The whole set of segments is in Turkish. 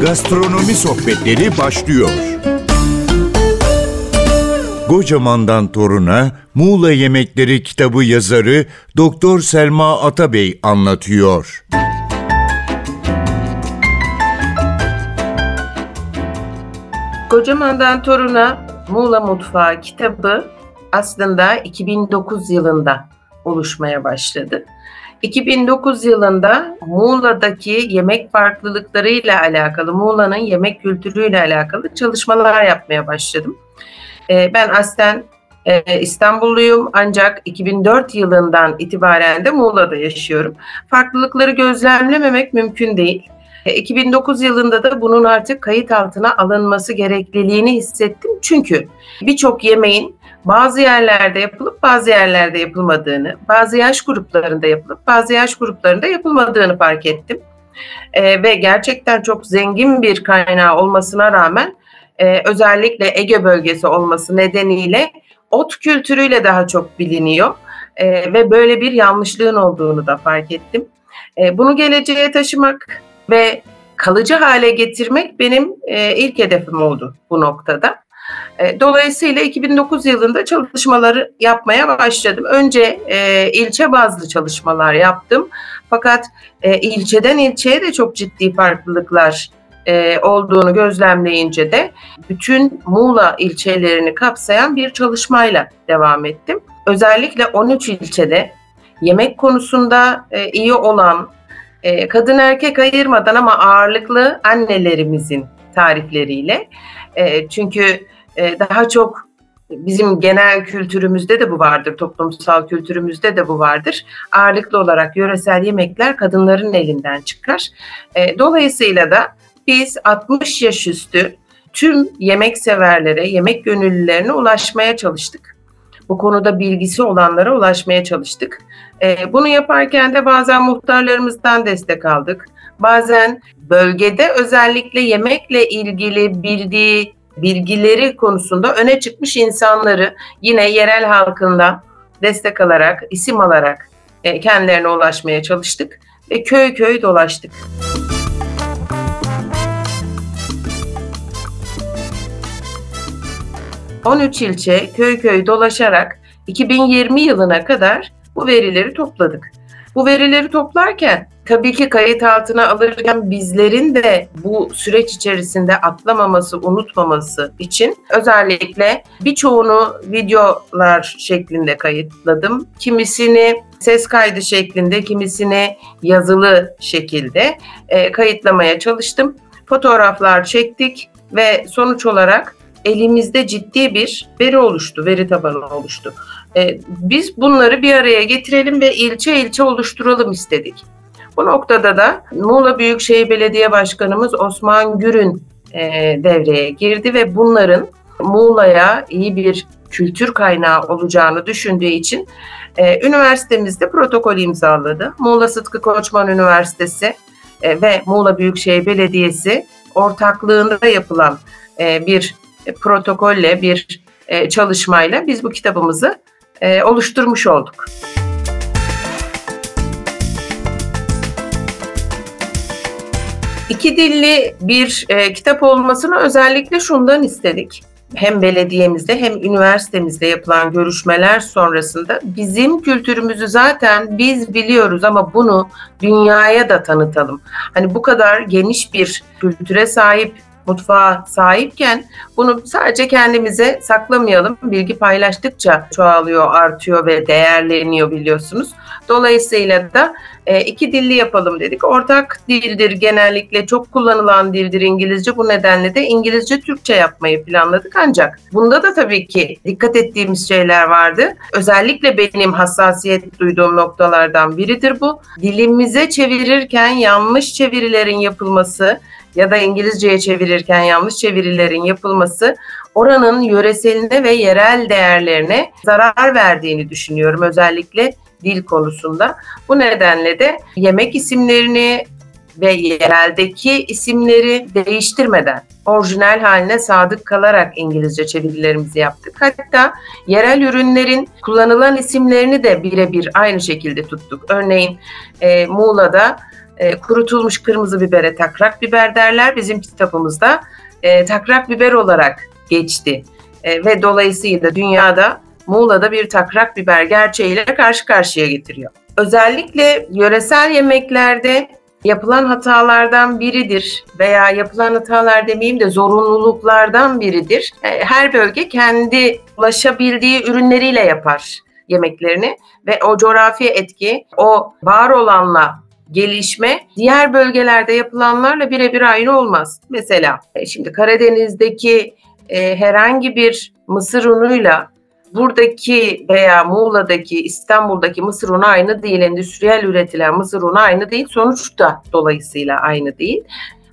Gastronomi sohbetleri başlıyor. Kocamandan Toruna Muğla Yemekleri kitabı yazarı Doktor Selma Atabey anlatıyor. Kocamandan Toruna Muğla Mutfağı kitabı aslında 2009 yılında oluşmaya başladı. 2009 yılında Muğla'daki yemek farklılıklarıyla alakalı, Muğla'nın yemek kültürüyle alakalı çalışmalar yapmaya başladım. Ee, ben aslen e, İstanbulluyum ancak 2004 yılından itibaren de Muğla'da yaşıyorum. Farklılıkları gözlemlememek mümkün değil. 2009 e, yılında da bunun artık kayıt altına alınması gerekliliğini hissettim. Çünkü birçok yemeğin bazı yerlerde yapılıp bazı yerlerde yapılmadığını, bazı yaş gruplarında yapılıp bazı yaş gruplarında yapılmadığını fark ettim. E, ve gerçekten çok zengin bir kaynağı olmasına rağmen e, özellikle Ege bölgesi olması nedeniyle ot kültürüyle daha çok biliniyor e, ve böyle bir yanlışlığın olduğunu da fark ettim. E, bunu geleceğe taşımak ve kalıcı hale getirmek benim e, ilk hedefim oldu bu noktada. E, dolayısıyla 2009 yılında çalışmaları yapmaya başladım. Önce e, ilçe bazlı çalışmalar yaptım. Fakat e, ilçeden ilçeye de çok ciddi farklılıklar e, olduğunu gözlemleyince de bütün Muğla ilçelerini kapsayan bir çalışmayla devam ettim. Özellikle 13 ilçede yemek konusunda e, iyi olan, e, kadın erkek ayırmadan ama ağırlıklı annelerimizin tarifleriyle. E, çünkü e, daha çok bizim genel kültürümüzde de bu vardır, toplumsal kültürümüzde de bu vardır. Ağırlıklı olarak yöresel yemekler kadınların elinden çıkar. E, dolayısıyla da biz 60 yaş üstü tüm yemek severlere, yemek gönüllülerine ulaşmaya çalıştık. Bu konuda bilgisi olanlara ulaşmaya çalıştık. E, bunu yaparken de bazen muhtarlarımızdan destek aldık. Bazen bölgede özellikle yemekle ilgili bildiği bilgileri konusunda öne çıkmış insanları yine yerel halkından destek alarak, isim alarak e, kendilerine ulaşmaya çalıştık ve köy köy dolaştık. ...13 ilçe köy köy dolaşarak 2020 yılına kadar bu verileri topladık. Bu verileri toplarken tabii ki kayıt altına alırken bizlerin de bu süreç içerisinde atlamaması, unutmaması için özellikle birçoğunu videolar şeklinde kayıtladım. Kimisini ses kaydı şeklinde, kimisini yazılı şekilde e, kayıtlamaya çalıştım. Fotoğraflar çektik ve sonuç olarak elimizde ciddi bir veri oluştu, veri tabanı oluştu. E, biz bunları bir araya getirelim ve ilçe ilçe oluşturalım istedik. Bu noktada da Muğla Büyükşehir Belediye Başkanımız Osman Gürün e, devreye girdi ve bunların Muğla'ya iyi bir kültür kaynağı olacağını düşündüğü için e, üniversitemizde protokol imzaladı. Muğla Sıtkı Koçman Üniversitesi e, ve Muğla Büyükşehir Belediyesi ortaklığında yapılan e, bir protokolle, bir e, çalışmayla biz bu kitabımızı e, oluşturmuş olduk. İki dilli bir e, kitap olmasını özellikle şundan istedik. Hem belediyemizde hem üniversitemizde yapılan görüşmeler sonrasında bizim kültürümüzü zaten biz biliyoruz ama bunu dünyaya da tanıtalım. Hani bu kadar geniş bir kültüre sahip mutfağa sahipken bunu sadece kendimize saklamayalım. Bilgi paylaştıkça çoğalıyor, artıyor ve değerleniyor biliyorsunuz. Dolayısıyla da e, iki dilli yapalım dedik. Ortak dildir genellikle çok kullanılan dildir İngilizce. Bu nedenle de İngilizce Türkçe yapmayı planladık. Ancak bunda da tabii ki dikkat ettiğimiz şeyler vardı. Özellikle benim hassasiyet duyduğum noktalardan biridir bu. Dilimize çevirirken yanlış çevirilerin yapılması ya da İngilizceye çevirirken yanlış çevirilerin yapılması oranın yöreseline ve yerel değerlerine zarar verdiğini düşünüyorum özellikle dil konusunda. Bu nedenle de yemek isimlerini ve yereldeki isimleri değiştirmeden orijinal haline sadık kalarak İngilizce çevirilerimizi yaptık. Hatta yerel ürünlerin kullanılan isimlerini de birebir aynı şekilde tuttuk. Örneğin e, Muğla'da e, kurutulmuş kırmızı bibere takrak biber derler. Bizim kitabımızda e, takrak biber olarak geçti. E, ve dolayısıyla dünyada Muğla'da bir takrak biber gerçeğiyle karşı karşıya getiriyor. Özellikle yöresel yemeklerde yapılan hatalardan biridir veya yapılan hatalar demeyeyim de zorunluluklardan biridir. E, her bölge kendi ulaşabildiği ürünleriyle yapar yemeklerini ve o coğrafi etki, o var olanla gelişme diğer bölgelerde yapılanlarla birebir aynı olmaz. Mesela e, şimdi Karadeniz'deki e, herhangi bir mısır unuyla buradaki veya Muğla'daki, İstanbul'daki mısır unu aynı değil. Endüstriyel üretilen mısır unu aynı değil. Sonuç da dolayısıyla aynı değil.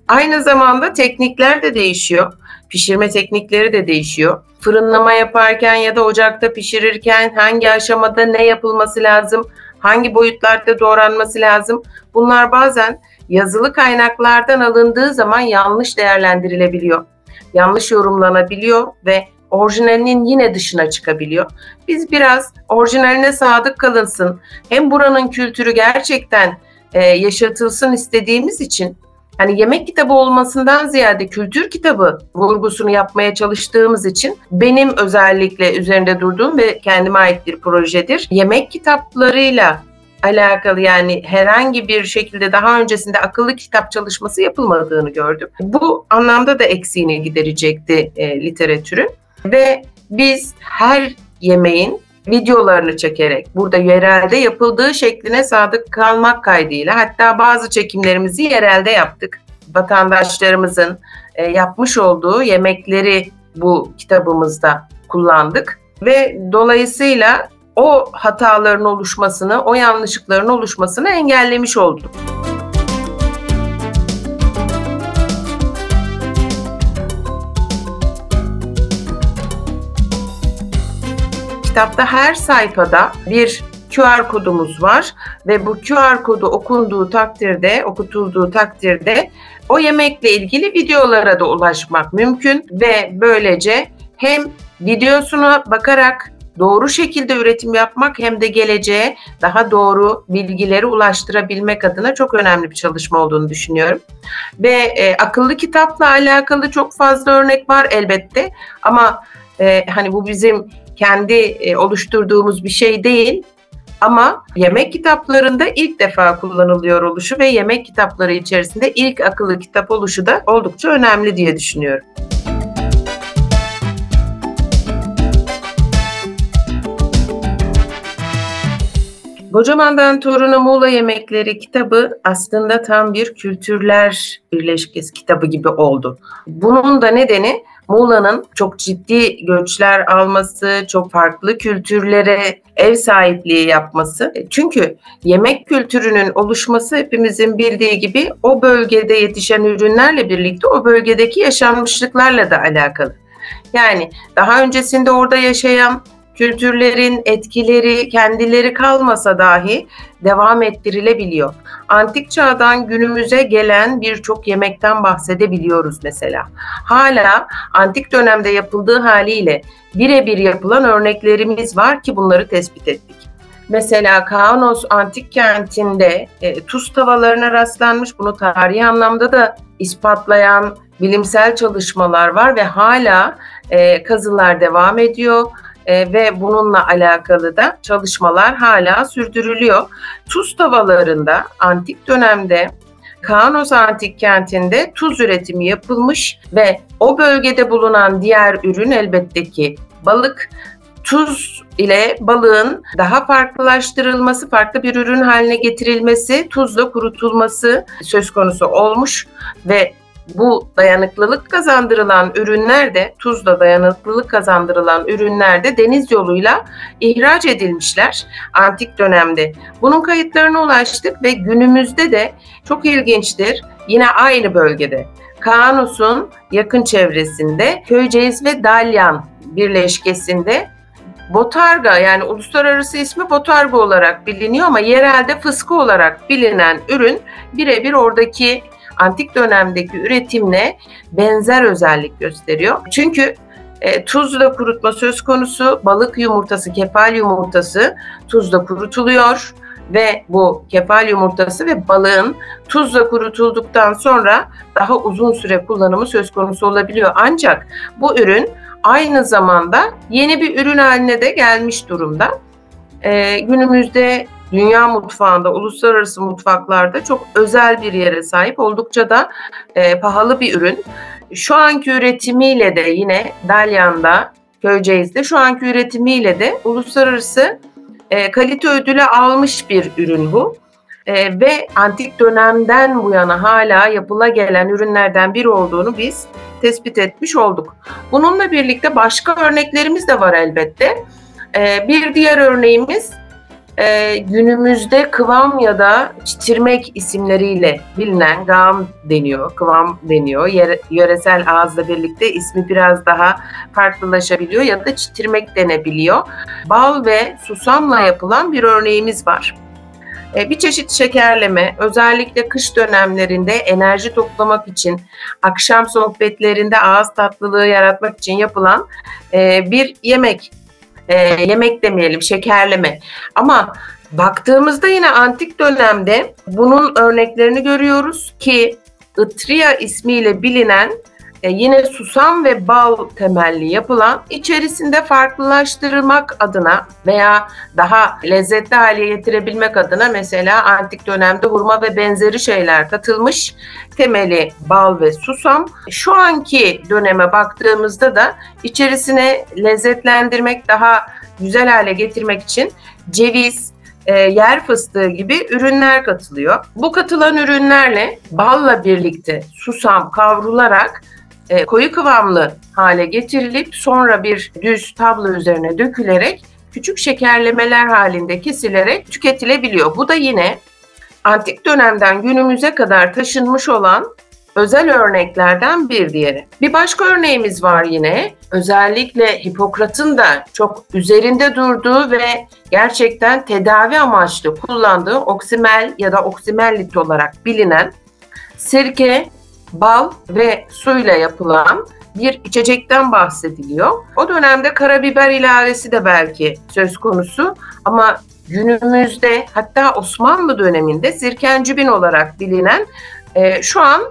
Aynı zamanda teknikler de değişiyor. Pişirme teknikleri de değişiyor. Fırınlama yaparken ya da ocakta pişirirken hangi aşamada ne yapılması lazım, hangi boyutlarda doğranması lazım. Bunlar bazen yazılı kaynaklardan alındığı zaman yanlış değerlendirilebiliyor. Yanlış yorumlanabiliyor ve orijinalinin yine dışına çıkabiliyor. Biz biraz orijinaline sadık kalınsın. Hem buranın kültürü gerçekten e, yaşatılsın istediğimiz için hani yemek kitabı olmasından ziyade kültür kitabı vurgusunu yapmaya çalıştığımız için benim özellikle üzerinde durduğum ve kendime ait bir projedir. Yemek kitaplarıyla alakalı yani herhangi bir şekilde daha öncesinde akıllı kitap çalışması yapılmadığını gördüm. Bu anlamda da eksiğini giderecekti e, literatürün ve biz her yemeğin videolarını çekerek burada yerelde yapıldığı şekline sadık kalmak kaydıyla hatta bazı çekimlerimizi yerelde yaptık. Vatandaşlarımızın e, yapmış olduğu yemekleri bu kitabımızda kullandık ve dolayısıyla o hataların oluşmasını, o yanlışlıkların oluşmasını engellemiş olduk. Kitapta her sayfada bir QR kodumuz var ve bu QR kodu okunduğu takdirde, okutulduğu takdirde o yemekle ilgili videolara da ulaşmak mümkün ve böylece hem videosuna bakarak doğru şekilde üretim yapmak hem de geleceğe daha doğru bilgileri ulaştırabilmek adına çok önemli bir çalışma olduğunu düşünüyorum. Ve e, akıllı kitapla alakalı çok fazla örnek var elbette ama e, hani bu bizim kendi e, oluşturduğumuz bir şey değil. Ama yemek kitaplarında ilk defa kullanılıyor oluşu ve yemek kitapları içerisinde ilk akıllı kitap oluşu da oldukça önemli diye düşünüyorum. Kocaman'dan Torun'a Muğla Yemekleri kitabı aslında tam bir kültürler birleşkesi kitabı gibi oldu. Bunun da nedeni Muğla'nın çok ciddi göçler alması, çok farklı kültürlere ev sahipliği yapması. Çünkü yemek kültürünün oluşması hepimizin bildiği gibi o bölgede yetişen ürünlerle birlikte o bölgedeki yaşanmışlıklarla da alakalı. Yani daha öncesinde orada yaşayan kültürlerin etkileri kendileri kalmasa dahi devam ettirilebiliyor. Antik çağdan günümüze gelen birçok yemekten bahsedebiliyoruz mesela. Hala antik dönemde yapıldığı haliyle birebir yapılan örneklerimiz var ki bunları tespit ettik. Mesela Kaunos antik kentinde e, tuz tavalarına rastlanmış. Bunu tarihi anlamda da ispatlayan bilimsel çalışmalar var ve hala e, kazılar devam ediyor e, ve bununla alakalı da çalışmalar hala sürdürülüyor. Tuz tavalarında antik dönemde Kaunos antik kentinde tuz üretimi yapılmış ve o bölgede bulunan diğer ürün elbette ki balık tuz ile balığın daha farklılaştırılması, farklı bir ürün haline getirilmesi, tuzla kurutulması söz konusu olmuş ve bu dayanıklılık kazandırılan ürünler de tuzla dayanıklılık kazandırılan ürünler de deniz yoluyla ihraç edilmişler antik dönemde. Bunun kayıtlarına ulaştık ve günümüzde de çok ilginçtir yine aynı bölgede Kaanus'un yakın çevresinde Köyceğiz ve Dalyan birleşkesinde Botarga yani uluslararası ismi Botarga olarak biliniyor ama yerelde fıskı olarak bilinen ürün birebir oradaki antik dönemdeki üretimle benzer özellik gösteriyor. Çünkü e, tuzla kurutma söz konusu. Balık yumurtası, kefal yumurtası tuzla kurutuluyor ve bu kefal yumurtası ve balığın tuzla kurutulduktan sonra daha uzun süre kullanımı söz konusu olabiliyor. Ancak bu ürün aynı zamanda yeni bir ürün haline de gelmiş durumda. Ee, günümüzde dünya mutfağında, uluslararası mutfaklarda çok özel bir yere sahip, oldukça da e, pahalı bir ürün. Şu anki üretimiyle de yine Dalyan'da, Köyceğiz'de şu anki üretimiyle de uluslararası e, kalite ödülü almış bir ürün bu. E, ve antik dönemden bu yana hala yapıla gelen ürünlerden biri olduğunu biz tespit etmiş olduk. Bununla birlikte başka örneklerimiz de var elbette. E, bir diğer örneğimiz e, günümüzde kıvam ya da çitirmek isimleriyle bilinen gam deniyor, kıvam deniyor. Yere, yöresel ağızla birlikte ismi biraz daha farklılaşabiliyor ya da çitirmek denebiliyor. Bal ve susamla yapılan bir örneğimiz var. E, bir çeşit şekerleme, özellikle kış dönemlerinde enerji toplamak için, akşam sohbetlerinde ağız tatlılığı yaratmak için yapılan e, bir yemek e, yemek demeyelim, şekerleme. Ama baktığımızda yine antik dönemde bunun örneklerini görüyoruz ki Itria ismiyle bilinen e, yine susam ve bal temelli yapılan içerisinde farklılaştırmak adına veya daha lezzetli hale getirebilmek adına mesela antik dönemde hurma ve benzeri şeyler katılmış. Temeli bal ve susam. Şu anki döneme baktığımızda da içerisine lezzetlendirmek daha güzel hale getirmek için ceviz, e, yer fıstığı gibi ürünler katılıyor. Bu katılan ürünlerle balla birlikte susam kavrularak e, koyu kıvamlı hale getirilip sonra bir düz tablo üzerine dökülerek küçük şekerlemeler halinde kesilerek tüketilebiliyor. Bu da yine antik dönemden günümüze kadar taşınmış olan özel örneklerden bir diğeri. Bir başka örneğimiz var yine. Özellikle Hipokrat'ın da çok üzerinde durduğu ve gerçekten tedavi amaçlı kullandığı oksimel ya da oksimellit olarak bilinen sirke, bal ve suyla yapılan bir içecekten bahsediliyor. O dönemde karabiber ilavesi de belki söz konusu ama günümüzde hatta Osmanlı döneminde zirkencübin olarak bilinen e, şu an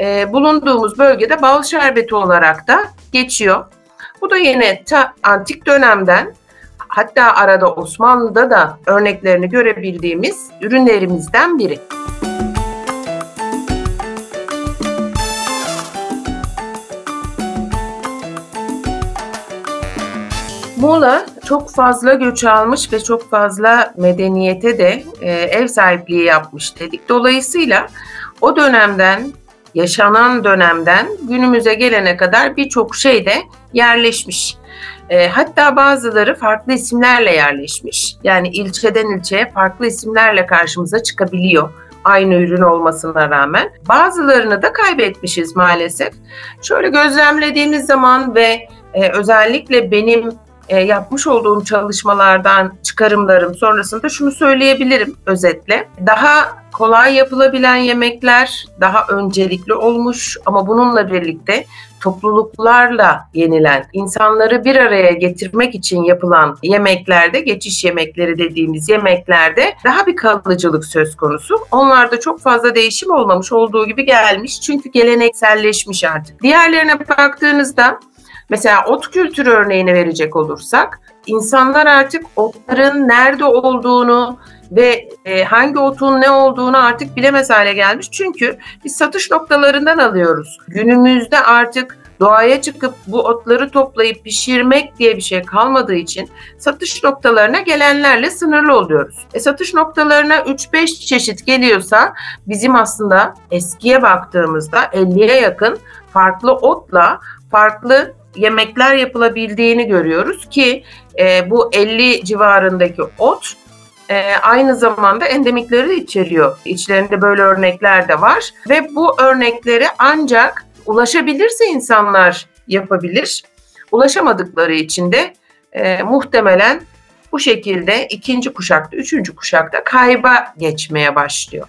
e, bulunduğumuz bölgede bal şerbeti olarak da geçiyor. Bu da yine ta antik dönemden hatta arada Osmanlı'da da örneklerini görebildiğimiz ürünlerimizden biri. Muğla çok fazla göç almış ve çok fazla medeniyete de e, ev sahipliği yapmış dedik. Dolayısıyla o dönemden, yaşanan dönemden günümüze gelene kadar birçok şey de yerleşmiş. E, hatta bazıları farklı isimlerle yerleşmiş. Yani ilçeden ilçeye farklı isimlerle karşımıza çıkabiliyor aynı ürün olmasına rağmen. Bazılarını da kaybetmişiz maalesef. Şöyle gözlemlediğimiz zaman ve e, özellikle benim e, yapmış olduğum çalışmalardan çıkarımlarım sonrasında şunu söyleyebilirim özetle. Daha kolay yapılabilen yemekler daha öncelikli olmuş ama bununla birlikte topluluklarla yenilen, insanları bir araya getirmek için yapılan yemeklerde, geçiş yemekleri dediğimiz yemeklerde daha bir kalıcılık söz konusu. Onlarda çok fazla değişim olmamış olduğu gibi gelmiş çünkü gelenekselleşmiş artık. Diğerlerine baktığınızda Mesela ot kültürü örneğini verecek olursak insanlar artık otların nerede olduğunu ve e, hangi otun ne olduğunu artık bilemez hale gelmiş. Çünkü biz satış noktalarından alıyoruz. Günümüzde artık doğaya çıkıp bu otları toplayıp pişirmek diye bir şey kalmadığı için satış noktalarına gelenlerle sınırlı oluyoruz. E, satış noktalarına 3-5 çeşit geliyorsa bizim aslında eskiye baktığımızda 50'ye yakın farklı otla farklı yemekler yapılabildiğini görüyoruz ki e, bu 50 civarındaki ot e, aynı zamanda endemikleri de içeriyor. İçlerinde böyle örnekler de var ve bu örnekleri ancak ulaşabilirse insanlar yapabilir. Ulaşamadıkları için de e, muhtemelen bu şekilde ikinci kuşakta, üçüncü kuşakta kayba geçmeye başlıyor.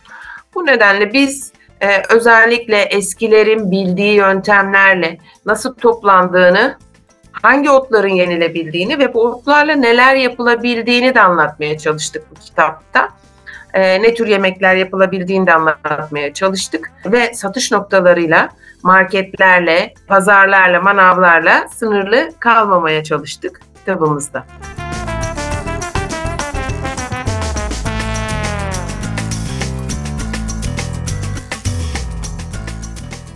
Bu nedenle biz e, özellikle eskilerin bildiği yöntemlerle nasıl toplandığını, hangi otların yenilebildiğini ve bu otlarla neler yapılabildiğini de anlatmaya çalıştık bu kitapta. e, ne tür yemekler yapılabildiğini de anlatmaya çalıştık. Ve satış noktalarıyla, marketlerle, pazarlarla, manavlarla sınırlı kalmamaya çalıştık kitabımızda.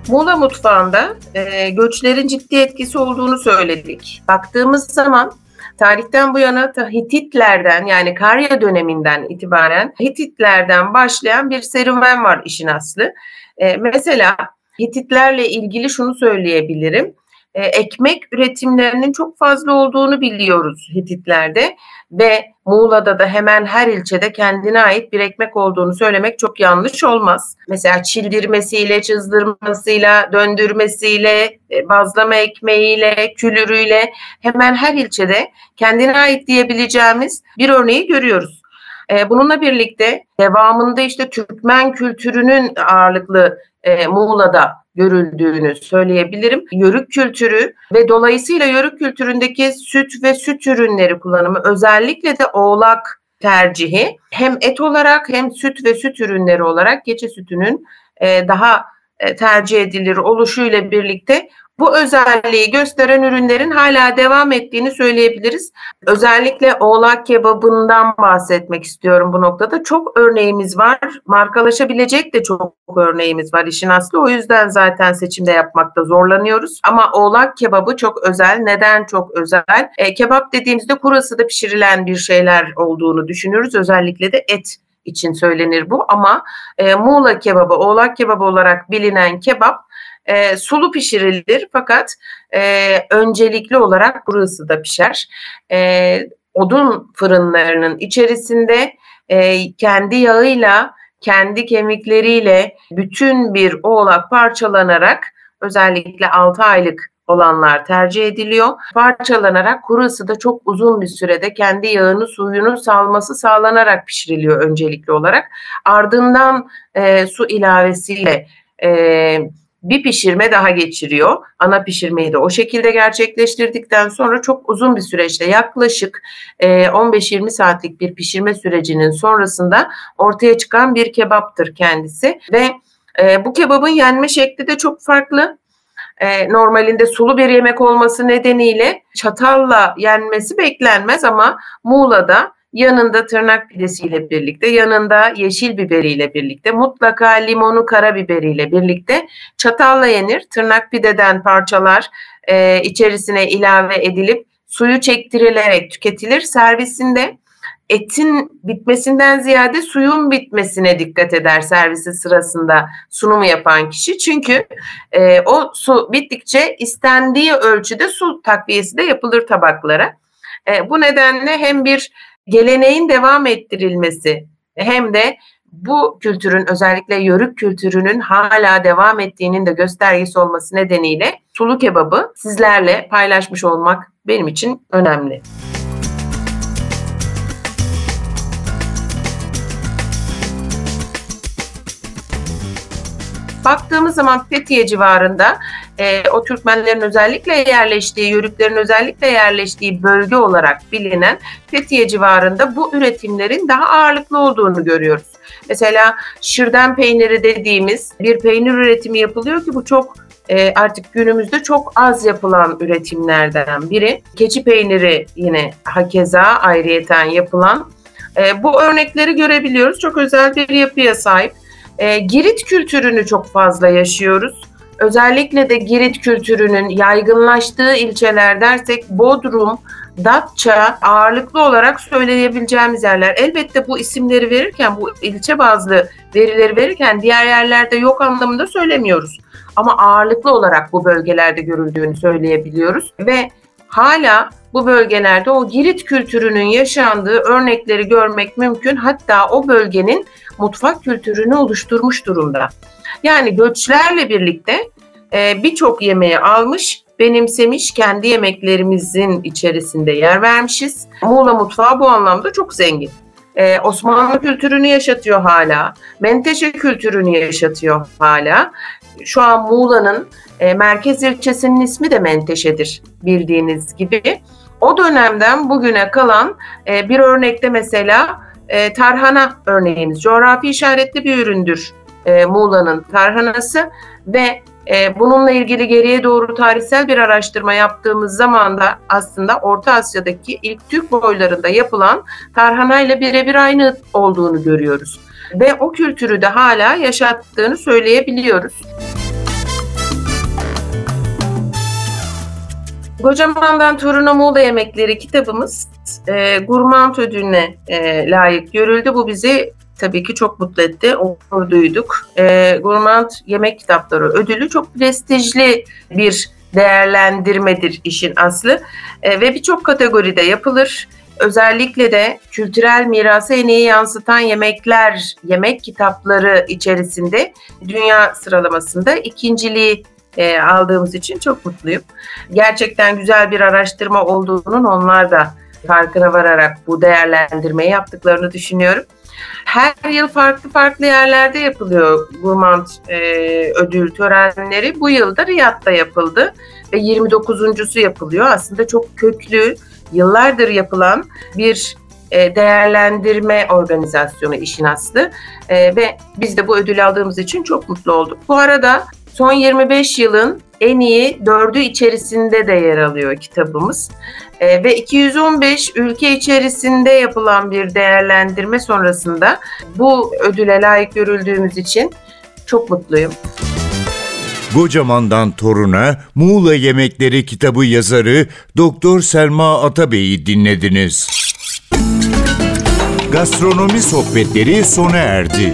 Muğla mutfağında e, göçlerin ciddi etkisi olduğunu söyledik. Baktığımız zaman tarihten bu yana Hititlerden yani Karya döneminden itibaren Hititlerden başlayan bir serüven var işin aslı. E, mesela Hititlerle ilgili şunu söyleyebilirim. E, ekmek üretimlerinin çok fazla olduğunu biliyoruz Hititlerde ve Muğla'da da hemen her ilçede kendine ait bir ekmek olduğunu söylemek çok yanlış olmaz. Mesela çildirmesiyle, çızdırmasıyla, döndürmesiyle, e, bazlama ekmeğiyle, külürüyle hemen her ilçede kendine ait diyebileceğimiz bir örneği görüyoruz. E, bununla birlikte devamında işte Türkmen kültürünün ağırlıklı e, Muğla'da görüldüğünü söyleyebilirim. Yörük kültürü ve dolayısıyla yörük kültüründeki süt ve süt ürünleri kullanımı özellikle de oğlak tercihi hem et olarak hem süt ve süt ürünleri olarak keçi sütünün e, daha e, tercih edilir oluşuyla birlikte bu özelliği gösteren ürünlerin hala devam ettiğini söyleyebiliriz. Özellikle oğlak kebabından bahsetmek istiyorum bu noktada. Çok örneğimiz var. Markalaşabilecek de çok örneğimiz var işin aslı. O yüzden zaten seçimde yapmakta zorlanıyoruz. Ama oğlak kebabı çok özel. Neden çok özel? E, kebap dediğimizde kurası da pişirilen bir şeyler olduğunu düşünürüz. Özellikle de et için söylenir bu ama e, Muğla kebabı, oğlak kebabı olarak bilinen kebap e, sulu pişirilir fakat e, öncelikli olarak kuru ısıda pişer. E, odun fırınlarının içerisinde e, kendi yağıyla, kendi kemikleriyle bütün bir oğlak parçalanarak özellikle 6 aylık olanlar tercih ediliyor. Parçalanarak kuru ısıda çok uzun bir sürede kendi yağını suyunu salması sağlanarak pişiriliyor öncelikli olarak. Ardından e, su ilavesiyle e, bir pişirme daha geçiriyor. Ana pişirmeyi de o şekilde gerçekleştirdikten sonra çok uzun bir süreçte yaklaşık 15-20 e, saatlik bir pişirme sürecinin sonrasında ortaya çıkan bir kebaptır kendisi ve bu kebabın yenme şekli de çok farklı. Normalinde sulu bir yemek olması nedeniyle çatalla yenmesi beklenmez ama Muğla'da yanında tırnak pidesiyle birlikte, yanında yeşil biberiyle birlikte, mutlaka limonu karabiberiyle birlikte çatalla yenir. Tırnak pideden parçalar e, içerisine ilave edilip suyu çektirilerek tüketilir. Servisinde etin bitmesinden ziyade suyun bitmesine dikkat eder servisi sırasında sunumu yapan kişi. Çünkü e, o su bittikçe istendiği ölçüde su takviyesi de yapılır tabaklara. E, bu nedenle hem bir geleneğin devam ettirilmesi hem de bu kültürün özellikle yörük kültürünün hala devam ettiğinin de göstergesi olması nedeniyle sulu kebabı sizlerle paylaşmış olmak benim için önemli. Baktığımız zaman Fethiye civarında e, o Türkmenlerin özellikle yerleştiği, Yörüklerin özellikle yerleştiği bölge olarak bilinen Fethiye civarında bu üretimlerin daha ağırlıklı olduğunu görüyoruz. Mesela şırdan peyniri dediğimiz bir peynir üretimi yapılıyor ki bu çok e, artık günümüzde çok az yapılan üretimlerden biri. Keçi peyniri yine hakeza ayrıyeten yapılan. E, bu örnekleri görebiliyoruz. Çok özel bir yapıya sahip. E, Girit kültürünü çok fazla yaşıyoruz. Özellikle de Girit kültürünün yaygınlaştığı ilçeler dersek Bodrum, Datça ağırlıklı olarak söyleyebileceğimiz yerler. Elbette bu isimleri verirken, bu ilçe bazlı verileri verirken diğer yerlerde yok anlamında söylemiyoruz. Ama ağırlıklı olarak bu bölgelerde görüldüğünü söyleyebiliyoruz ve hala bu bölgelerde o Girit kültürünün yaşandığı örnekleri görmek mümkün. Hatta o bölgenin mutfak kültürünü oluşturmuş durumda. Yani göçlerle birlikte e, birçok yemeği almış, benimsemiş, kendi yemeklerimizin içerisinde yer vermişiz. Muğla mutfağı bu anlamda çok zengin. Ee, Osmanlı kültürünü yaşatıyor hala. Menteşe kültürünü yaşatıyor hala. Şu an Muğla'nın e, merkez ilçesinin ismi de Menteşe'dir bildiğiniz gibi. O dönemden bugüne kalan e, bir örnekte mesela e, tarhana örneğimiz. Coğrafi işaretli bir üründür e, Muğla'nın tarhanası ve e, bununla ilgili geriye doğru tarihsel bir araştırma yaptığımız zaman da aslında Orta Asya'daki ilk Türk boylarında yapılan tarhana ile birebir aynı olduğunu görüyoruz. Ve o kültürü de hala yaşattığını söyleyebiliyoruz. Kocaman'dan Torun'a Muğla Yemekleri kitabımız e, Gurmand ödülüne e, layık görüldü. Bu bizi tabii ki çok mutlu etti. Onur duyduk. E, Gurmand Yemek Kitapları ödülü çok prestijli bir değerlendirmedir işin aslı. E, ve birçok kategoride yapılır. Özellikle de kültürel mirası en iyi yansıtan yemekler, yemek kitapları içerisinde dünya sıralamasında ikinciliği e, aldığımız için çok mutluyum. Gerçekten güzel bir araştırma olduğunun onlar da farkına vararak bu değerlendirmeyi yaptıklarını düşünüyorum. Her yıl farklı farklı yerlerde yapılıyor Gurmand e, ödül törenleri. Bu yıl da Riyad'da yapıldı ve 29.sü yapılıyor. Aslında çok köklü, yıllardır yapılan bir e, değerlendirme organizasyonu işin aslı e, ve biz de bu ödülü aldığımız için çok mutlu olduk. Bu arada son 25 yılın en iyi dördü içerisinde de yer alıyor kitabımız. E, ve 215 ülke içerisinde yapılan bir değerlendirme sonrasında bu ödüle layık görüldüğümüz için çok mutluyum. Kocaman'dan Torun'a Muğla Yemekleri kitabı yazarı Doktor Selma Atabey'i dinlediniz. Gastronomi sohbetleri sona erdi.